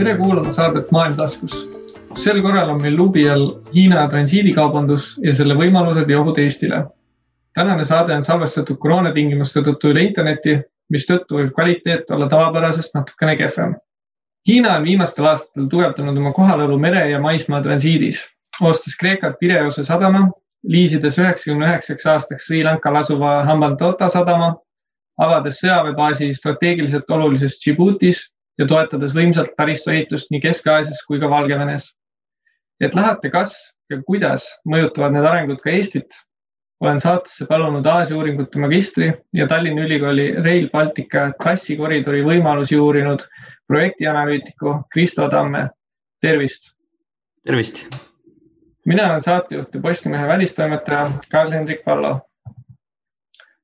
tere kuulama saadet Maailm taskus. sel korral on meil luubi all Hiina transiidikaubandus ja selle võimalused ja ohud Eestile. tänane saade on salvestatud koroonatingimuste tõttu üle interneti, mistõttu võib kvaliteet olla tavapärasest natukene kehvem. Hiina on viimastel aastatel tugevdanud oma kohalolu mere ja maismaa transiidis, ostes Kreekat Pireuse sadama, liisides üheksakümne üheksaks aastaks Sri Lankal asuva Hambantota sadama, avades sõjaväebaasi strateegiliselt olulises Djiboutis ja toetades võimsalt taristuehitust nii Kesk-Aasias kui ka Valgevenes. et lähete, kas ja kuidas mõjutavad need arengud ka Eestit, olen saatesse palunud Aasia uuringute magistri ja Tallinna Ülikooli Rail Baltica trassikoridori võimalusi uurinud projektianalüütiku Kristo Tamme. tervist. tervist. mina olen saatejuht ja Postimehe välistoimetaja Karl-Hendrik Pallo.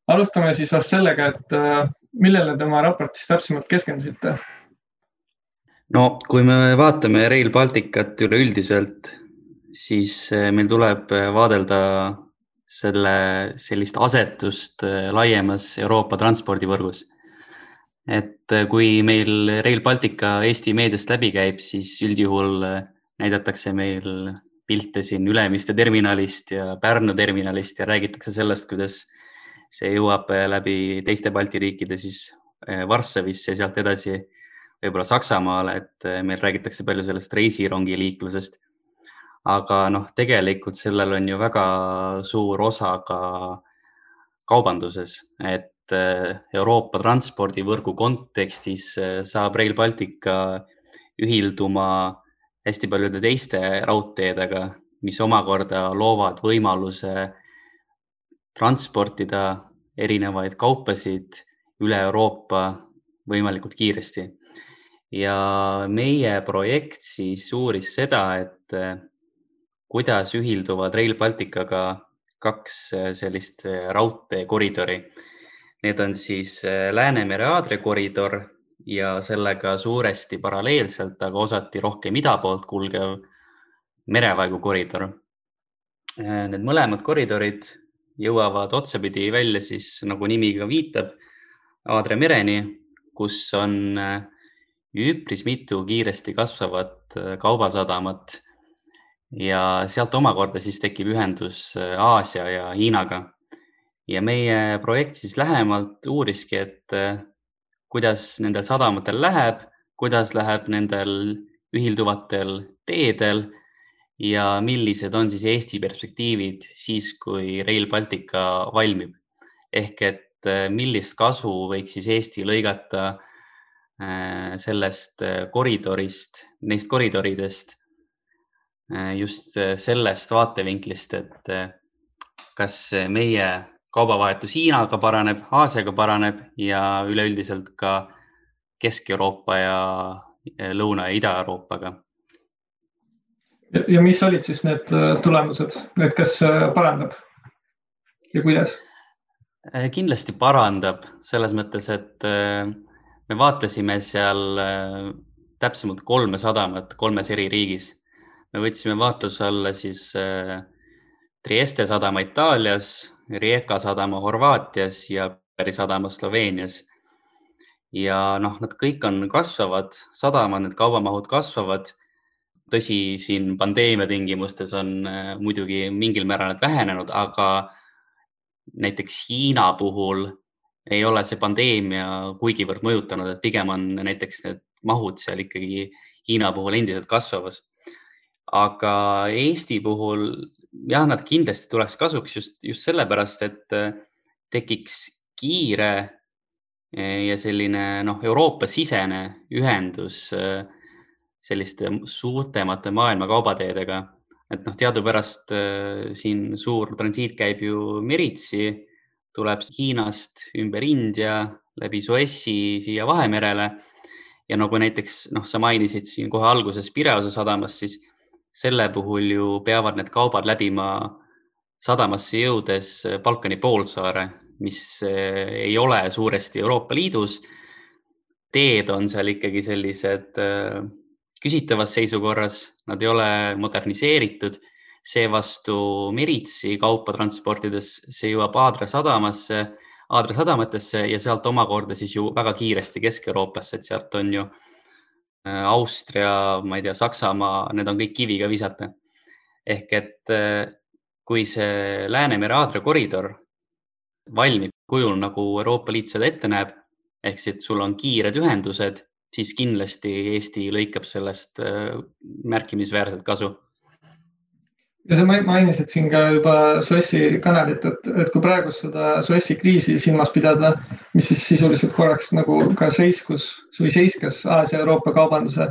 alustame siis vast sellega, et äh, millele te oma raportis täpsemalt keskendusite no kui me vaatame Rail Balticut üleüldiselt, siis eh, meil tuleb eh, vaadelda selle, sellist asetust eh, laiemas Euroopa transpordivõrgus. et kui meil Rail Baltica Eesti meediast läbi käib, siis üldjuhul näidatakse meil pilte siin Ülemiste terminalist ja Pärnu terminalist ja räägitakse sellest, kuidas see jõuab läbi teiste Balti riikide siis Varssavisse ja sealt edasi võib-olla Saksamaale, et eh, meil räägitakse palju sellest reisirongiliiklusest. aga noh, tegelikult sellel on ju väga suur osa ka kaubanduses, et eh, Euroopa transpordivõrgu kontekstis eh, saab Rail Baltica ühilduma hästi paljude teiste raudteedega, mis omakorda loovad võimaluse transportida erinevaid kaupasid üle Euroopa võimalikult kiiresti ja meie projekt siis uuris seda, et eh, kuidas ühilduvad Rail Balticaga kaks eh, sellist eh, raudteekoridori. Need on siis Läänemere-Aadre koridor ja sellega suuresti paralleelselt, aga osati rohkem ida poolt kulgev merevaegu koridor. Need mõlemad koridorid jõuavad otsapidi välja siis nagu nimi ka viitab, Aadre mereni, kus on äh, üpris mitu kiiresti kasvavat äh, kaubasadamat ja sealt omakorda siis tekib ühendus äh, Aasia ja Hiinaga. ja meie projekt siis lähemalt uuriski, et äh, kuidas nendel sadamatel läheb, kuidas läheb nendel ühilduvatel teedel ja millised on siis Eesti perspektiivid siis, kui Rail Baltica valmib. ehk et millist kasu võiks siis Eesti lõigata Äh, sellest äh, koridorist, neist koridoridest äh, just sellest vaatevinklist, et kas meie kaubavahetus Hiinaga paraneb, Aasiaga paraneb ja üleüldiselt ka Kesk-Euroopa ja Lõuna- ja Ida-Euroopaga. ja mis olid siis need tulemused, et kas parandab ja kuidas? kindlasti parandab selles mõttes, et me vaatlesime seal äh, täpsemalt kolme sadamat kolmes eri riigis. me võtsime vaatluse alla siis äh, Trieste sadama Itaalias, Rijeka sadama Horvaatias ja Peri sadama Sloveenias. ja noh, nad kõik on kasvavad sadamad, need kaubamahud kasvavad. tõsi, siin pandeemia tingimustes on äh, muidugi mingil määral need vähenenud, aga näiteks Hiina puhul ei ole see pandeemia kuigivõrd mõjutanud, et pigem on näiteks need mahud seal ikkagi Hiina puhul endiselt kasvamas. aga Eesti puhul jah, nad kindlasti tuleks kasuks just, just sellepärast, et äh, tekiks kiire äh, ja selline noh, Euroopa-sisene ühendus äh, selliste suurtemate maailma kaubateedega. et noh, teadupärast siin suur transiit käib ju meritsi tuleb Hiinast ümber India läbi Suessi siia Vahemerele. ja nagu näiteks noh, sa mainisid siin kohe alguses Pireuse sadamast, siis selle puhul ju peavad need kaubad läbima sadamasse jõudes Balkani poolsaare, mis eh, ei ole suuresti Euroopa Liidus. teed on seal ikkagi sellised eh, küsitavas seisukorras, nad ei ole moderniseeritud seevastu Meritsi kaupa transportides, see jõuab Aadra sadamasse, Aadra sadamatesse ja sealt omakorda siis ju väga kiiresti Kesk-Euroopasse, et sealt on ju Austria, ma ei tea, Saksamaa, need on kõik kiviga visata. ehk et kui see Läänemere-Aadria koridor valmib kujul, nagu Euroopa Liit seda ette näeb, ehk siis, et sul on kiired ühendused, siis kindlasti Eesti lõikab sellest äh, märkimisväärset kasu. Ja sa mainisid siin ka juba Suessi kanalit, et, et kui praegust seda Suessi kriisi silmas pidada, mis siis sisuliselt korraks nagu ka seiskus või seiskas Aasia-Euroopa kaubanduse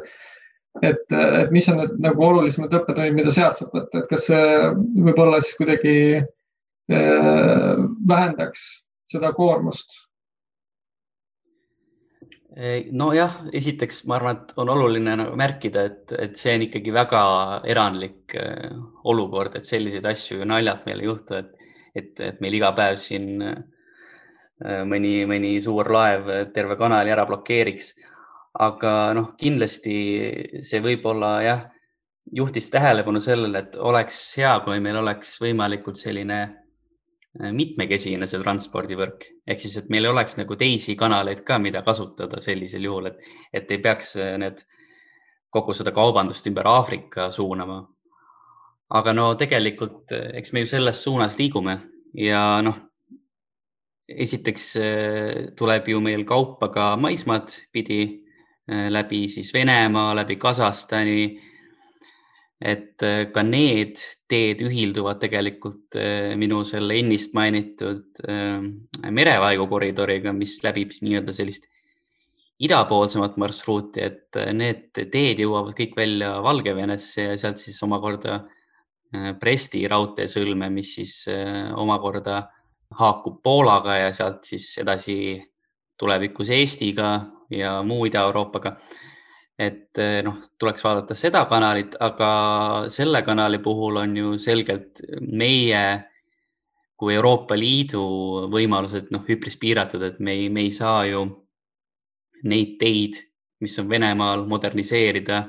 et, et mis on need nagu olulisemad õppetunnid, mida sealt saab võtta, et kas see võib-olla siis kuidagi äh, vähendaks seda koormust? Nojah, esiteks ma arvan, et on oluline nagu märkida, et, et see on ikkagi väga erandlik äh, olukord, et selliseid asju ju naljalt meil ei juhtu, et, et, et meil iga päev siin äh, mõni, mõni suur laev terve kanali ära blokeeriks. Aga noh, kindlasti see võib-olla jah, juhtis tähelepanu sellele, et oleks hea, kui meil oleks võimalikult selline mitmekesine see transpordivõrk ehk siis, et meil oleks nagu teisi kanaleid ka, mida kasutada sellisel juhul, et, et ei peaks äh, need kogu seda kaubandust ümber Aafrika suunama. aga no tegelikult, äh, eks me ju selles suunas liigume ja noh, esiteks tuleb ju meil kaupa ka maismaad pidi Äh, läbi siis Venemaa, läbi Kasahstani. Et äh, ka need teed ühilduvad tegelikult äh, minu selle ennist mainitud merevaegukoridoriga, mis läbib nii-öelda sellist idapoolsemat marsruuti, et need teed jõuavad kõik välja Valgevenesse ja sealt siis omakorda Bresti raudteesõlme, mis siis omakorda haakub Poolaga ja sealt siis edasi tulevikus Eestiga ja muu Ida-Euroopaga. Et eh, noh, tuleks vaadata seda kanalit, aga selle kanali puhul on ju selgelt meie kui Euroopa Liidu võimalused noh, üpris piiratud, et me ei, me ei saa ju neid teid, mis on Venemaal, moderniseerida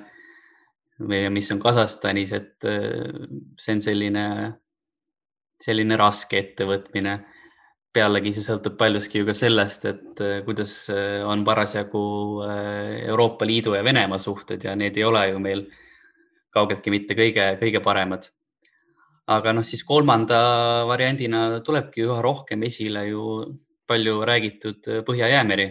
või mis on Kasahstanis, et eh, see on selline, selline raske ettevõtmine pealegi see sõltub paljuski ju ka sellest, et äh, kuidas äh, on parasjagu äh, Euroopa Liidu ja Venemaa suhted ja need ei ole ju meil kaugeltki mitte kõige, kõige paremad. aga noh, siis kolmanda variandina tulebki üha rohkem esile ju palju räägitud Põhja-Jäämeri,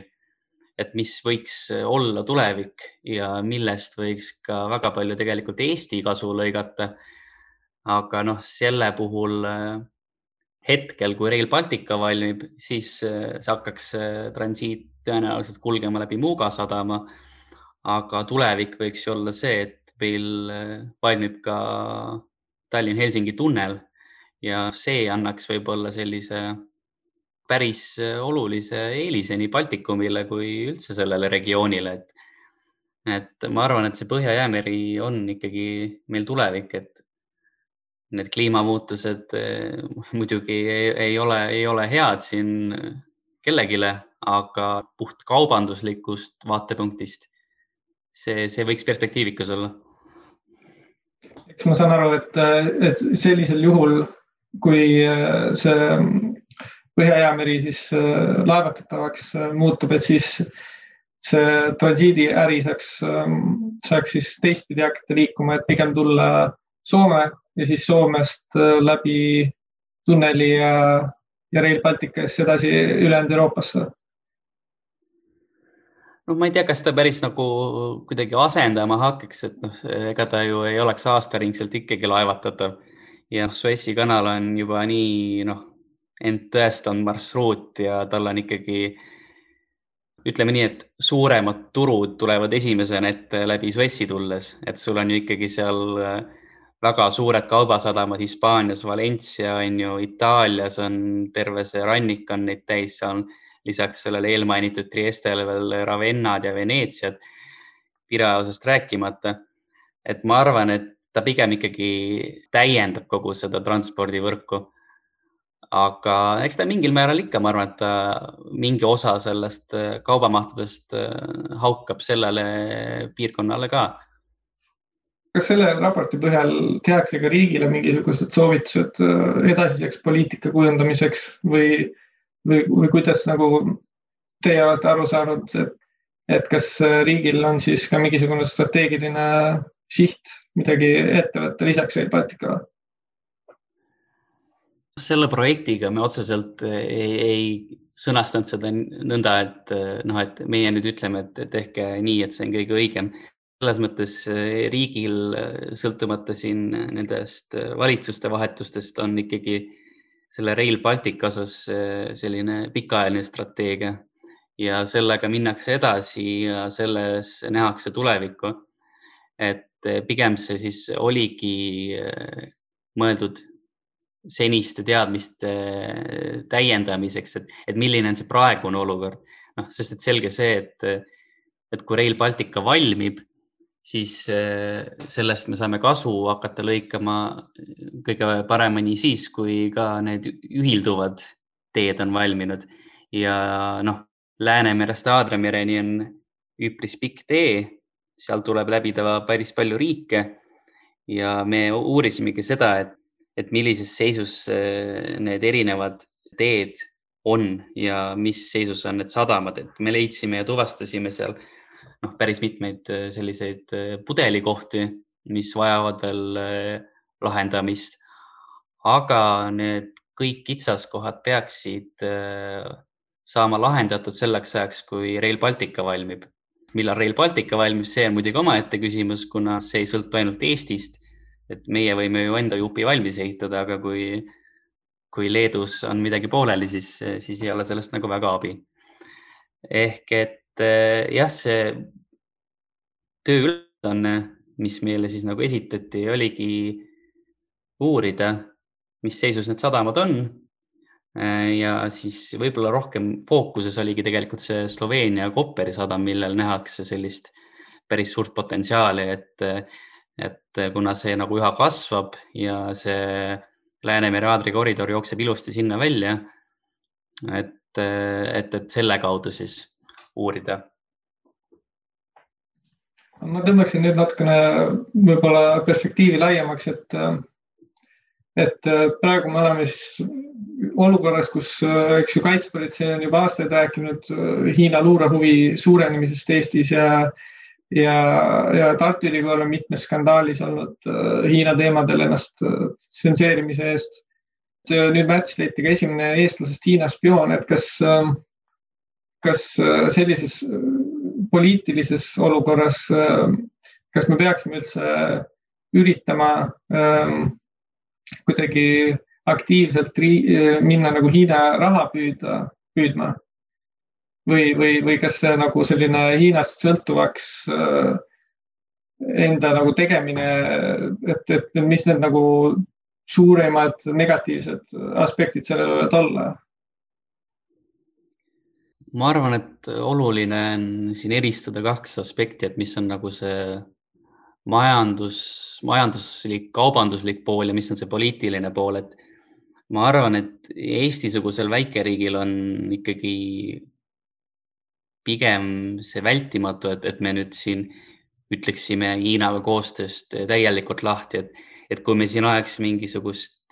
et mis võiks olla tulevik ja millest võiks ka väga palju tegelikult Eesti kasu lõigata. aga noh, selle puhul hetkel, kui Rail Baltica valmib, siis äh, see hakkaks äh, transiit tõenäoliselt kulgema läbi Muuga sadama. aga tulevik võiks ju olla see, et meil äh, valmib ka Tallinn-Helsingi tunnel ja see annaks võib-olla sellise päris olulise eelise nii Baltikumile kui üldse sellele regioonile, et et ma arvan, et see Põhja-Jäämeri on ikkagi meil tulevik, et need kliimamuutused eh, muidugi ei, ei ole, ei ole head siin kellelegi, aga puht kaubanduslikust vaatepunktist see, see võiks perspektiivikas olla. eks ma saan aru, et, et sellisel juhul, kui eh, see Põhja-Jäämeri siis eh, laevatatavaks muutub, et siis see transiidiäri saaks, saaks siis teistpidi hakata liikuma, et pigem tulla Soome ja siis Soomest äh, läbi tunneli ja, ja Rail Balticast edasi ülejäänud Euroopasse? no ma ei tea, kas ta päris nagu kuidagi asendama hakkaks, et noh, ega ta ju ei oleks aastaringselt ikkagi laevatatav ja noh, Suessi kanal on juba nii noh, end tõestanud marsruut ja tal on ikkagi ütleme nii, et suuremad turud tulevad esimesena ette läbi Suessi tulles, et sul on ju ikkagi seal äh, väga suured kaubasadamad Hispaanias, Valencia on ju, Itaalias on terve see rannik on neid täis, seal lisaks sellele eelmainitud Triestele veel Ravennad ja Veneetsiad, Piraeusest rääkimata. et ma arvan, et ta pigem ikkagi täiendab kogu seda transpordivõrku. aga eks ta mingil määral ikka, ma arvan, et ta mingi osa sellest kaubamahtudest haukab sellele piirkonnale ka kas selle raporti põhjal tehakse ka riigile mingisugused soovitused äh, edasiseks poliitika kujundamiseks või, või, või kuidas nagu teie olete aru saanud, et et kas riigil on siis ka mingisugune strateegiline siht midagi ette võtta lisaks Rail Balticule? selle projektiga me otseselt ei, ei sõnastanud seda nõnda, et noh, et meie nüüd ütleme, et tehke nii, et see on kõige õigem. Selles mõttes eh, riigil, sõltumata siin nendest valitsuste vahetustest, on ikkagi selle Rail Baltic osas eh, selline pikaajaline strateegia ja sellega minnakse edasi ja selles nähakse tulevikku. et pigem see siis oligi mõeldud seniste teadmiste täiendamiseks, et, et milline on see praegune olukord. noh, sest et selge see, et, et kui Rail Baltica valmib, siis eh, sellest me saame kasu hakata lõikama kõige paremini siis, kui ka need ühilduvad teed on valminud. Ja noh, Läänemerest Aadramereni on üpris pikk tee, seal tuleb läbida päris palju riike. Ja me uurisimegi seda, et et millises seisus äh, need erinevad teed on ja mis seisus on need sadamad, et me leidsime ja tuvastasime seal noh, päris mitmeid äh, selliseid äh, pudelikohti, mis vajavad veel lahendamist. aga need kõik kitsaskohad peaksid saama lahendatud selleks ajaks, kui Rail Baltica valmib. millal Rail Baltica valmib, see on muidugi omaette küsimus, kuna see ei sõltu ainult Eestist et meie võime ju enda jupi valmis ehitada, aga kui, kui Leedus on midagi pooleli, siis, siis ei ole sellest nagu väga abi. ehk et jah, see tööülesanne, mis meile siis nagu esitati, oligi uurida, mis seisus need sadamad on. Eh, ja siis võib-olla rohkem fookuses oligi tegelikult see Sloveenia Kopperi sadam, millel nähakse sellist päris suurt potentsiaali, et et kuna see nagu üha kasvab ja see Läänemere-Aadri koridor jookseb ilusti sinna välja, et, et, et selle kaudu siis uurida. ma tõmbaksin nüüd natukene võib-olla perspektiivi laiemaks, et, et praegu me oleme siis olukorras, kus, eks ju, kaitsepolitsei on juba aastaid rääkinud Hiina luurehuvi suurenemisest Eestis ja ja, ja Tartu Ülikool on mitmes skandaalis olnud äh, Hiina teemadel ennast äh, tsenseerimise eest. Äh, nüüd märtsis leiti ka esimene eestlasest Hiina spioon, et kas, ähm, kas sellises poliitilises olukorras, kas me peaksime üldse üritama ähm, kuidagi aktiivselt minna nagu Hiina raha püüda, püüdma või, või, või kas see nagu selline Hiinast sõltuvaks äh, enda nagu tegemine, et, et mis need nagu suuremad negatiivsed aspektid sellel võivad olla? Ma arvan, et oluline on siin eristada kaks aspekti, et mis on nagu see majandus, majanduslik, kaubanduslik pool ja mis on see poliitiline pool, et ma arvan, et Eesti-sugusel väikeriigil on ikkagi pigem see vältimatu, et, et me nüüd siin ütleksime Hiinaga koostööst täielikult lahti, et, et kui me siin ajaks mingisugust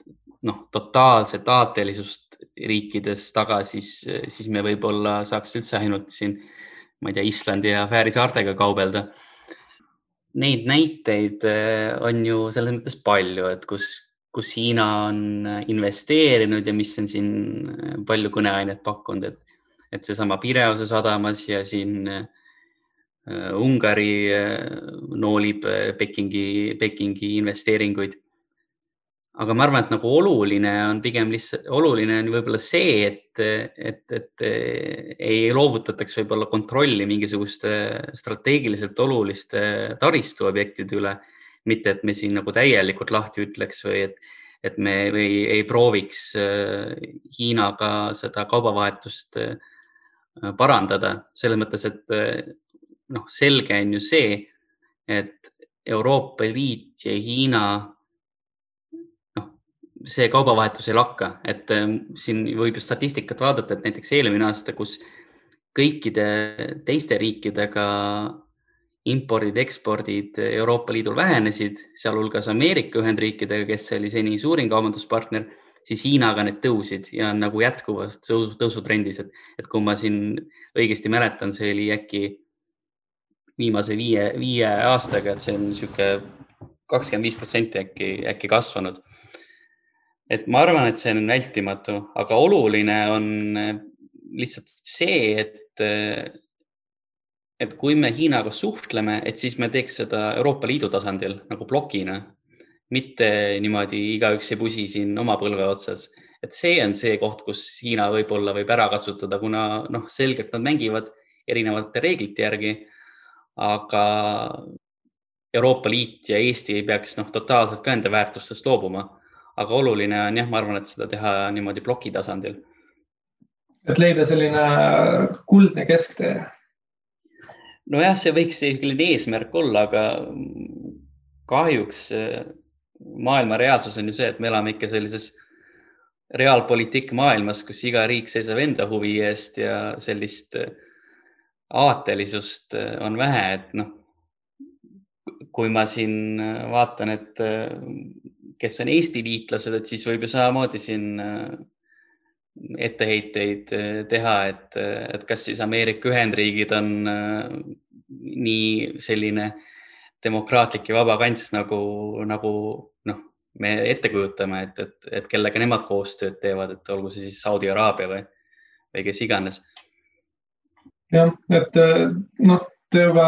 noh, totaalset aatelisust riikides taga, siis, siis me võib-olla saaks üldse ainult siin, ma ei tea, Islandi ja Fääri saartega kaubelda. Neid näiteid eh, on ju selles mõttes palju, et kus, kus Hiina on investeerinud ja mis on siin palju kõneainet pakkunud, et et seesama Pireuse sadamas ja siin äh, Ungari noolib Pekingi, Pekingi investeeringuid. Aga ma arvan, et nagu oluline on pigem lihtsalt, oluline on võib-olla see, et, et, et ei loovutataks võib-olla kontrolli mingisuguste strateegiliselt oluliste taristuobjektide üle. mitte, et me siin nagu täielikult lahti ütleks või et, et me või ei prooviks Hiinaga seda kaubavahetust Äh, parandada selles mõttes, et noh, selge on ju see, et Euroopa Liit ja Hiina, see kaubavahetus ei lakka, et äh, siin võib ju statistikat vaadata, et näiteks eelmine aasta, kus kõikide teiste riikidega impordid, ekspordid Euroopa Liidul vähenesid, sealhulgas Ameerika Ühendriikidega, kes oli seni suurim kaubanduspartner siis Hiinaga need tõusid ja on nagu jätkuvas tõusu, tõusutrendis, et, et kui ma siin õigesti mäletan, see oli äkki viimase viie, viie aastaga, et see on niisugune kakskümmend viis protsenti äkki, äkki kasvanud. Et ma arvan, et see on vältimatu, aga oluline on lihtsalt see, et, et kui me Hiinaga suhtleme, et siis me teeks seda Euroopa Liidu tasandil nagu plokina, mitte niimoodi igaüks ei pusi siin oma põlve otsas et see on see koht, kus Hiina võib-olla võib ära kasutada, kuna noh, selgelt nad mängivad erinevate reeglite järgi. aga Euroopa Liit ja Eesti ei peaks noh, totaalselt ka enda väärtustest loobuma. Aga oluline on jah, ma arvan, et seda teha niimoodi ploki tasandil. et leida selline kuldne kesktee. nojah, see võiks selline eesmärk olla, aga kahjuks maailma reaalsus on ju see, et me elame ikka sellises reaalpoliitik maailmas, kus iga riik seisab enda huvi eest ja sellist äh, aatelisust äh, on vähe, et noh, kui ma siin vaatan, et kes on Eesti liitlased, et siis võib ju samamoodi siin etteheiteid teha, et, et kas siis Ameerika Ühendriigid on nii selline demokraatlik ja vaba kants nagu, nagu noh, me ette kujutame, et, et, et kellega nemad koostööd teevad, et olgu see siis Saudi Araabia või, või kes iganes. jah, et noh, te juba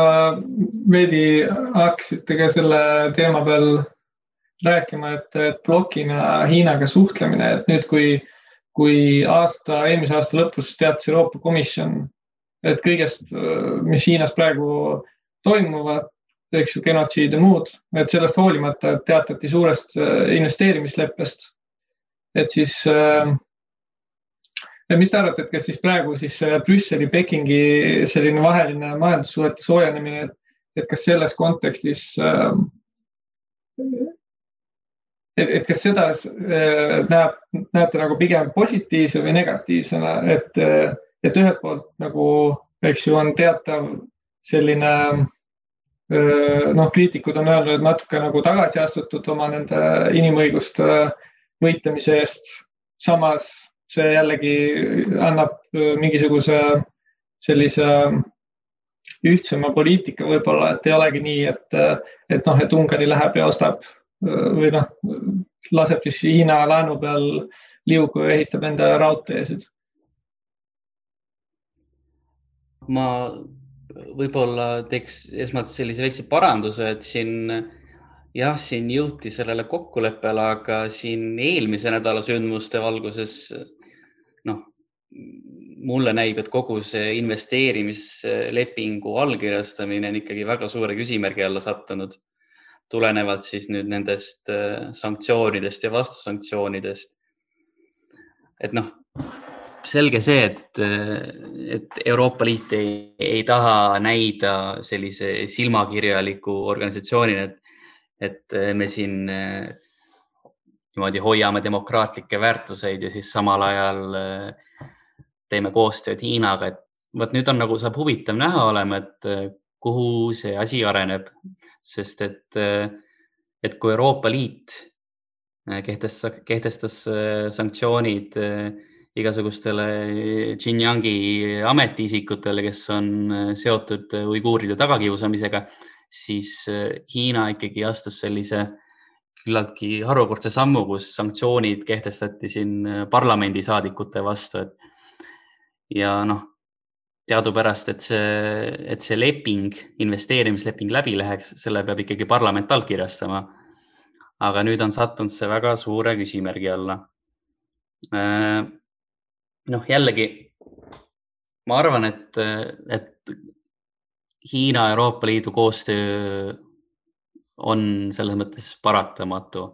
veidi hakkasite ka selle teema peal rääkima, et, et blokina Hiinaga suhtlemine, et nüüd, kui, kui aasta, eelmise aasta lõpus teatas Euroopa Komisjon, et kõigest, mis Hiinas praegu toimuvad, eks ju, genotsiid ja muud, et sellest hoolimata teatati suurest äh, investeerimisleppest. et siis äh,, mis te arvate, et kas siis praegu siis Brüsseli, Pekingi selline vaheline majandussuhete soojenemine, et kas selles kontekstis äh, et, et kas seda äh, näeb, näete nagu pigem positiivse või negatiivsena, et, et ühelt poolt nagu, eks ju, on teatav selline noh, kriitikud on öelnud, et natuke nagu tagasi astutud oma nende inimõiguste võitlemise eest. samas see jällegi annab mingisuguse sellise ühtsema poliitika võib-olla, et ei olegi nii, et, et noh, et Ungari läheb ja ostab või noh, laseb siis Hiina laenu peal liugu ja ehitab enda raudteesid. ma võib-olla teeks esmalt sellise väikse paranduse, et siin jah, siin jõuti sellele kokkuleppele, aga siin eelmise nädala sündmuste valguses noh, mulle näib, et kogu see investeerimislepingu allkirjastamine on ikkagi väga suure küsimärgi alla sattunud. Tulenevalt siis nüüd nendest äh, sanktsioonidest ja vastusanktsioonidest. et noh, selge see, et, et Euroopa Liit ei, ei taha näida sellise silmakirjaliku organisatsioonina, et, et me siin niimoodi hoiame demokraatlikke väärtuseid ja siis samal ajal teeme koostööd Hiinaga, et vot nüüd on nagu saab huvitav näha olema, et kuhu see asi areneb, sest et, et kui Euroopa Liit kehtestas, kehtestas sanktsioonid igasugustele Xinjiangi ametiisikutele, kes on äh, seotud äh, uiguuride tagakiusamisega, siis äh, Hiina ikkagi astus sellise küllaltki harukordse sammu, kus sanktsioonid kehtestati siin parlamendisaadikute vastu, et ja noh, teadupärast, et see, et see leping, investeerimisleping läbi läheks, selle peab ikkagi parlament allkirjastama. aga nüüd on sattunud see väga suure küsimärgi alla noh, jällegi ma arvan, et, et Hiina Euroopa Liidu koostöö on selles mõttes paratamatu.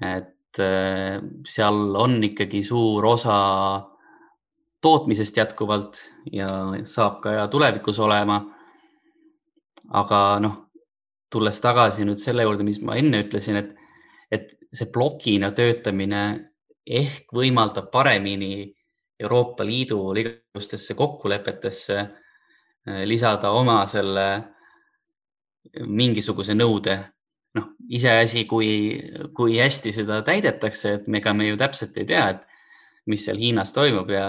et äh, seal on ikkagi suur osa tootmisest jätkuvalt ja saab ka tulevikus olema. aga noh, tulles tagasi nüüd selle juurde, mis ma enne ütlesin, et, et see plokina töötamine ehk võimaldab paremini Euroopa Liidu igasugustesse kokkulepetesse äh, lisada oma selle mingisuguse nõude. noh, iseasi, kui, kui hästi seda täidetakse, et ega me ju täpselt ei tea, et mis seal Hiinas toimub ja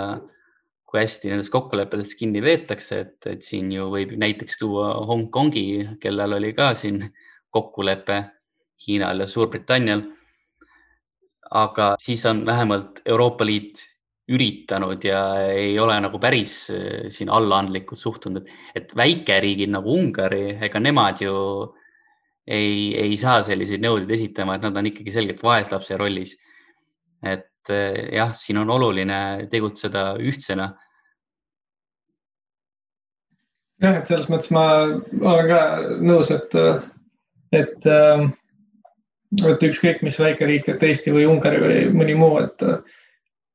kui hästi nendest kokkulepetest kinni peetakse, et, et siin ju võib näiteks tuua Hongkongi, kellel oli ka siin kokkulepe Hiinal ja Suurbritannial. aga siis on vähemalt Euroopa Liit üritanud ja ei ole nagu päris äh, siin allaandlikult suhtunud, et väikeriigid nagu Ungari, ega nemad ju ei, ei saa selliseid nõudeid esitama, et nad on ikkagi selgelt vaeslapse rollis. et äh, jah, siin on oluline tegutseda ühtsena. jah, et selles mõttes ma olen ka nõus, et, et, äh, et ükskõik mis väikeriik, et Eesti või Ungari või mõni muu, et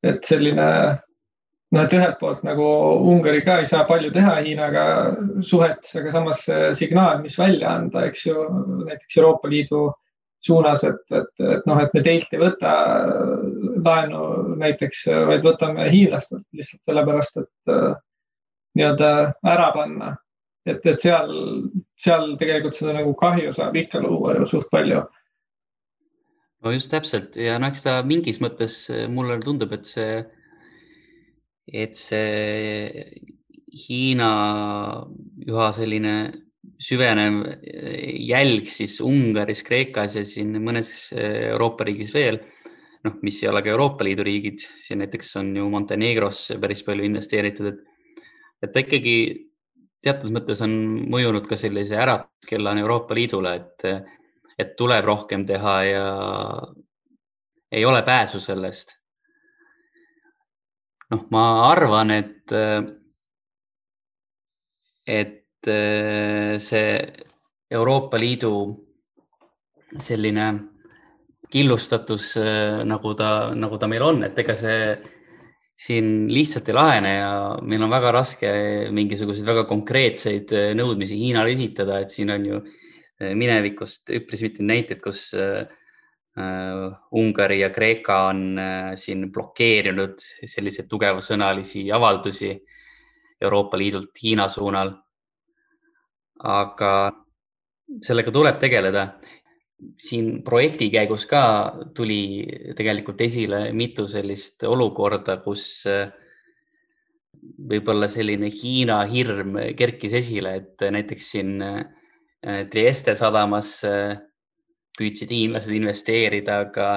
et selline noh, et ühelt poolt nagu Ungari ka ei saa palju teha Hiinaga suhetes, aga samas see signaal, mis välja anda, eks ju, näiteks Euroopa Liidu suunas, et, et, et noh, et me teilt ei võta laenu näiteks, vaid võtame hiinlastelt lihtsalt sellepärast, et nii-öelda ära panna. et, et seal, seal tegelikult seda nagu kahju saab ikka luua ju suht palju no just täpselt ja no eks ta mingis mõttes mulle tundub, et see, et see Hiina üha selline süvenev jälg siis Ungaris, Kreekas ja siin mõnes Euroopa riigis veel, noh, mis ei ole ka Euroopa Liidu riigid, siin näiteks on ju Montenegros päris palju investeeritud, et, et ta ikkagi teatud mõttes on mõjunud ka sellise äratuskellana Euroopa Liidule, et et tuleb rohkem teha ja ei ole pääsu sellest. noh, ma arvan, et, et see Euroopa Liidu selline killustatus, nagu ta, nagu ta meil on, et ega see siin lihtsalt ei lahene ja meil on väga raske mingisuguseid väga konkreetseid nõudmisi Hiinale esitada, et siin on ju äh, Äh, minevikust üpris mitmeid näiteid, kus äh, äh, Ungari ja Kreeka on siin blokeerinud selliseid tugevasõnalisi avaldusi Euroopa Liidult Hiina suunal. aga sellega tuleb tegeleda. Siin projekti käigus ka tuli tegelikult esile mitu sellist olukorda, kus võib-olla selline Hiina hirm kerkis esile, et näiteks siin Äh, Trieste sadamasse püüdsid hiinlased investeerida, aga,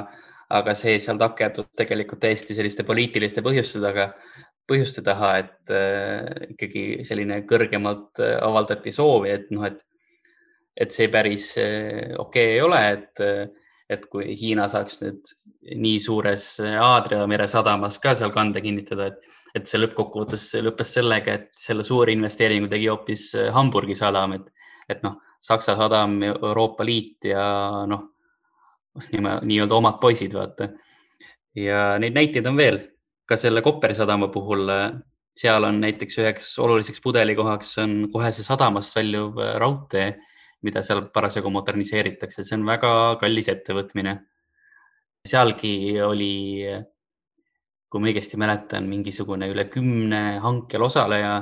aga see seal takerdus tegelikult täiesti selliste poliitiliste põhjuste taga, põhjuste taha, et äh, ikkagi selline kõrgemalt äh, avaldati soovi, et noh, et, et see päris äh, okei okay ei ole, et, et kui Hiina saaks nüüd nii suures Aadria mere sadamas ka seal kande kinnitada, et, et see lõppkokkuvõttes lõppes sellega, et selle suure investeeringu tegi hoopis Hamburgi sadam, et, et noh Saksa sadam, Euroopa Liit ja noh, nii-öelda omad poisid, vaata. ja neid näiteid on veel, ka selle Kopperi sadama puhul, seal on näiteks üheks oluliseks pudelikohaks on kohe see sadamast väljuv raudtee, mida seal parasjagu moderniseeritakse, see on väga kallis ettevõtmine. sealgi oli, kui ma õigesti mäletan, mingisugune üle kümne hankel osaleja,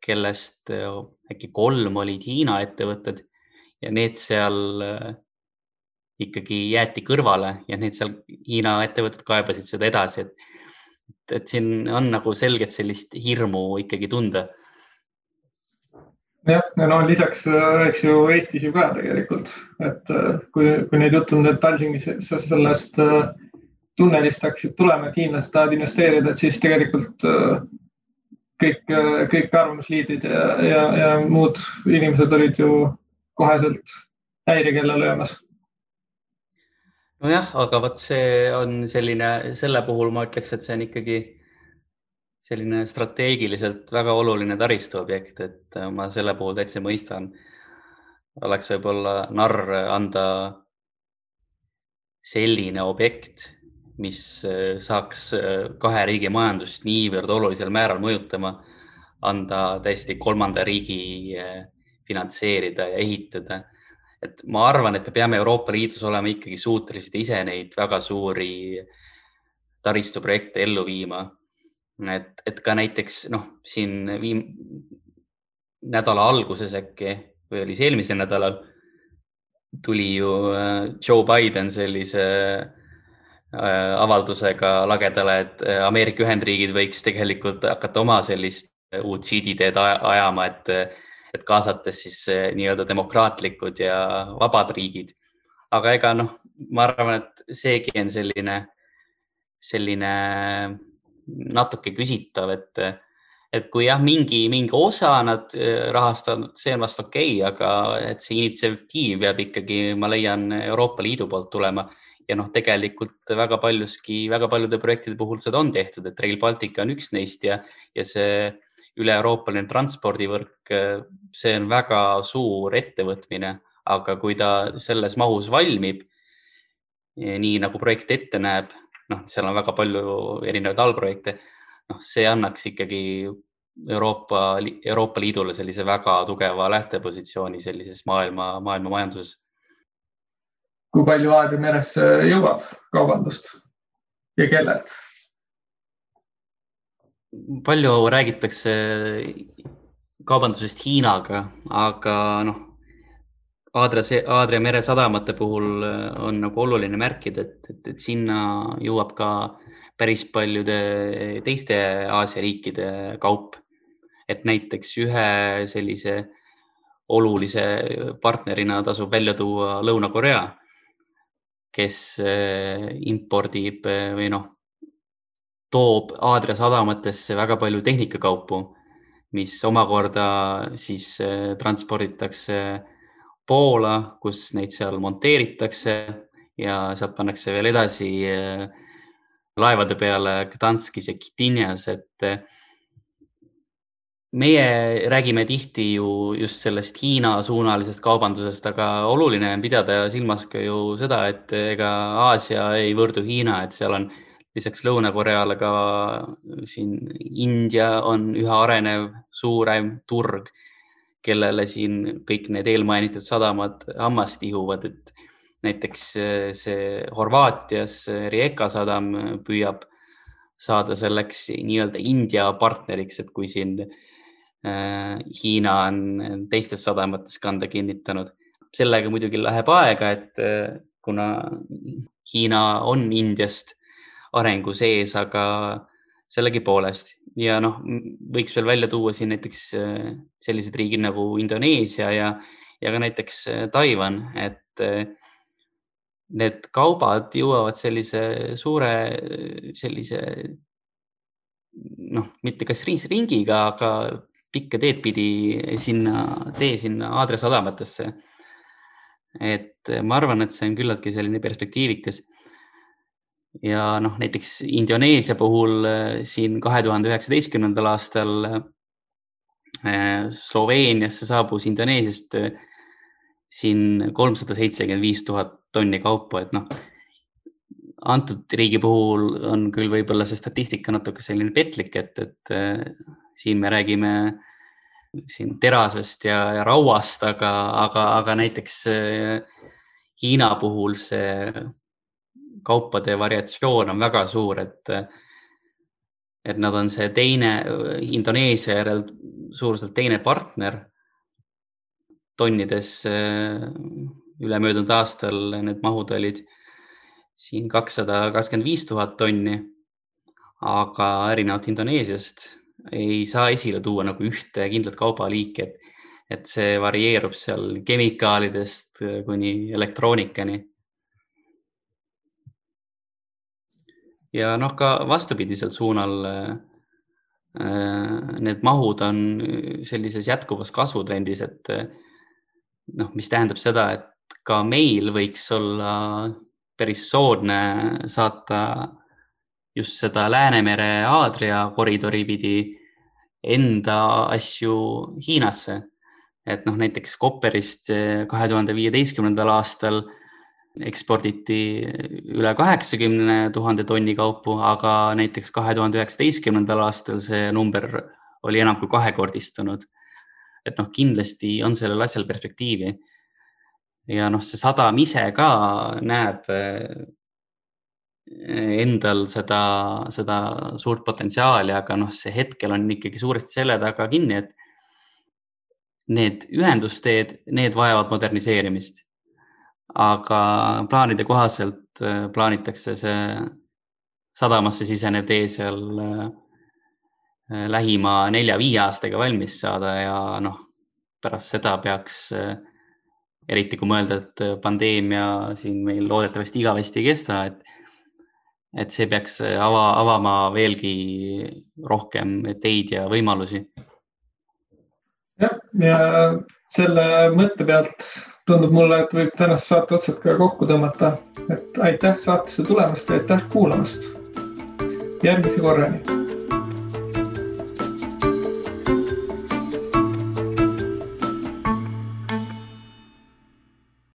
kellest äkki kolm olid Hiina ettevõtted ja need seal äh, ikkagi jäeti kõrvale ja need seal Hiina ettevõtted kaebasid seda edasi, et, et siin on nagu selgelt sellist hirmu ikkagi tunda. Jah, ja no lisaks, äh, eks ju Eestis ju ka tegelikult, et äh, kui, kui neid jutud Tallinkis sellest tunnelist hakkasid tulema, et hiinlased tahavad investeerida, et siis tegelikult kõik, kõik arvamusliidrid ja, ja, ja muud inimesed olid ju koheselt häirekella löömas. nojah, aga vot see on selline, selle puhul ma ütleks, et see on ikkagi selline strateegiliselt väga oluline taristuobjekt, et ma selle puhul täitsa mõistan. oleks võib-olla narr anda selline objekt, mis saaks kahe riigi majandust niivõrd olulisel määral mõjutama, anda täiesti kolmanda riigi finantseerida ja ehitada. et ma arvan, et me peame Euroopa Liidus olema ikkagi suutelised ise neid väga suuri taristuprojekte ellu viima. Et, et ka näiteks noh, siin viim-, nädala alguses äkki või oli see eelmisel nädalal, tuli ju äh, Joe Biden sellise avaldusega lagedale, et Ameerika Ühendriigid võiks tegelikult hakata oma sellist uut siiditeed ajama, et, et kaasates siis nii-öelda demokraatlikud ja vabad riigid. aga ega noh, ma arvan, et seegi on selline, selline natuke küsitav, et, et kui jah, mingi, mingi osa nad äh, rahastavad, see on vast okei okay,, aga et see initsiatiiv peab ikkagi, ma leian, Euroopa Liidu poolt tulema. Ja noh, tegelikult väga paljuski, väga paljude projektide puhul seda on tehtud, et Rail Baltic on üks neist ja, ja see üle-euroopaline transpordivõrk, see on väga suur ettevõtmine, aga kui ta selles mahus valmib, nii nagu projekt ette näeb, noh, seal on väga palju erinevaid allprojekte, noh, see annaks ikkagi Euroopa, Euroopa Liidule sellise väga tugeva lähtepositsiooni sellises maailma, maailma majanduses. kui palju Aadria meresse jõuab kaubandust ja kellelt? palju räägitakse kaubandusest Hiinaga, aga noh, Aadria, Aadria mere sadamate puhul äh, on nagu oluline märkida, et, et, et sinna jõuab ka päris paljude teiste Aasia riikide kaup. et näiteks ühe sellise olulise partnerina tasub välja tuua Lõuna-Korea, kes äh, impordib äh, või noh, toob Aadria sadamatesse väga palju tehnikakaupu, mis omakorda siis transporditakse Poola, kus neid seal monteeritakse ja sealt pannakse veel edasi äh, laevade peale Gdanskis ja Kitinjas, et äh, meie räägime tihti ju just sellest Hiina suunalisest kaubandusest, aga oluline on pidada silmas ka ju seda, et ega Aasia ei võrdu Hiina, et seal on lisaks Lõuna-Koreale ka siin India on üha arenev suurem turg kellele siin kõik need eelmainitud sadamad hammast ihuvad, et näiteks äh, see Horvaatias äh, Rijeka sadam äh, püüab saada selleks nii-öelda India partneriks, et kui siin Hiina on teistes sadamates kanda kinnitanud. sellega muidugi läheb aega, et kuna Hiina on Indiast arengu sees, aga sellegipoolest ja noh, võiks veel välja tuua siin näiteks äh, sellised riigid nagu Indoneesia ja, ja ka näiteks äh, Taiwan, et äh, need kaubad jõuavad sellise suure, sellise noh, mitte kas ringiga, aga pikka teed pidi sinna, tee sinna Aadria sadamatesse. et ma arvan, et see on küllaltki selline perspektiivikas ja noh, näiteks Indoneesia puhul äh, siin kahe tuhande üheksateistkümnendal aastal äh, Sloveeniasse saabus Indoneesiast äh, siin kolmsada seitsekümmend viis tuhat tonni kaupa, et noh, antud riigi puhul on küll võib-olla see statistika natuke selline petlik, et, et siin me räägime siin terasest ja, ja rauast, aga, aga, aga näiteks Hiina puhul see kaupade variatsioon on väga suur, et, et nad on see teine, Indoneesia järel suuruselt teine partner tonnides. ülemöödunud aastal need mahud olid siin kakssada kakskümmend viis tuhat tonni. aga erinevalt Indoneesiast ei saa esile tuua nagu ühte kindlat kaubaliiki, et, et see varieerub seal kemikaalidest kuni elektroonikani ja noh, ka vastupidisel suunal äh, need mahud on sellises jätkuvas kasvutrendis, et noh, mis tähendab seda, et ka meil võiks olla päris soodne saata just seda Läänemere Aadria koridori pidi enda asju Hiinasse. et noh, näiteks Kopperist kahe tuhande viieteistkümnendal aastal eksporditi üle kaheksakümne tuhande tonni kaupu, aga näiteks kahe tuhande üheksateistkümnendal aastal see number oli enam kui kahekordistunud. et noh, kindlasti on sellel asjal perspektiivi. ja noh, see sadam ise ka näeb eh, endal seda, seda suurt potentsiaali, aga noh, see hetkel on ikkagi suuresti selle taga kinni, et need ühendusteed, need vajavad moderniseerimist aga plaanide kohaselt äh, plaanitakse see sadamasse sisenev tee seal lähima nelja-viie aastaga valmis saada ja noh, pärast seda peaks, eriti kui mõelda, et pandeemia siin meil loodetavasti igavesti ei kesta, et et see peaks ava, avama veelgi rohkem teid ja võimalusi. jah, ja selle mõtte pealt tundub mulle, et võib tänast saate otsad ka kokku tõmmata. et aitäh saatesse tulemast ja aitäh kuulamast. järgmise korrani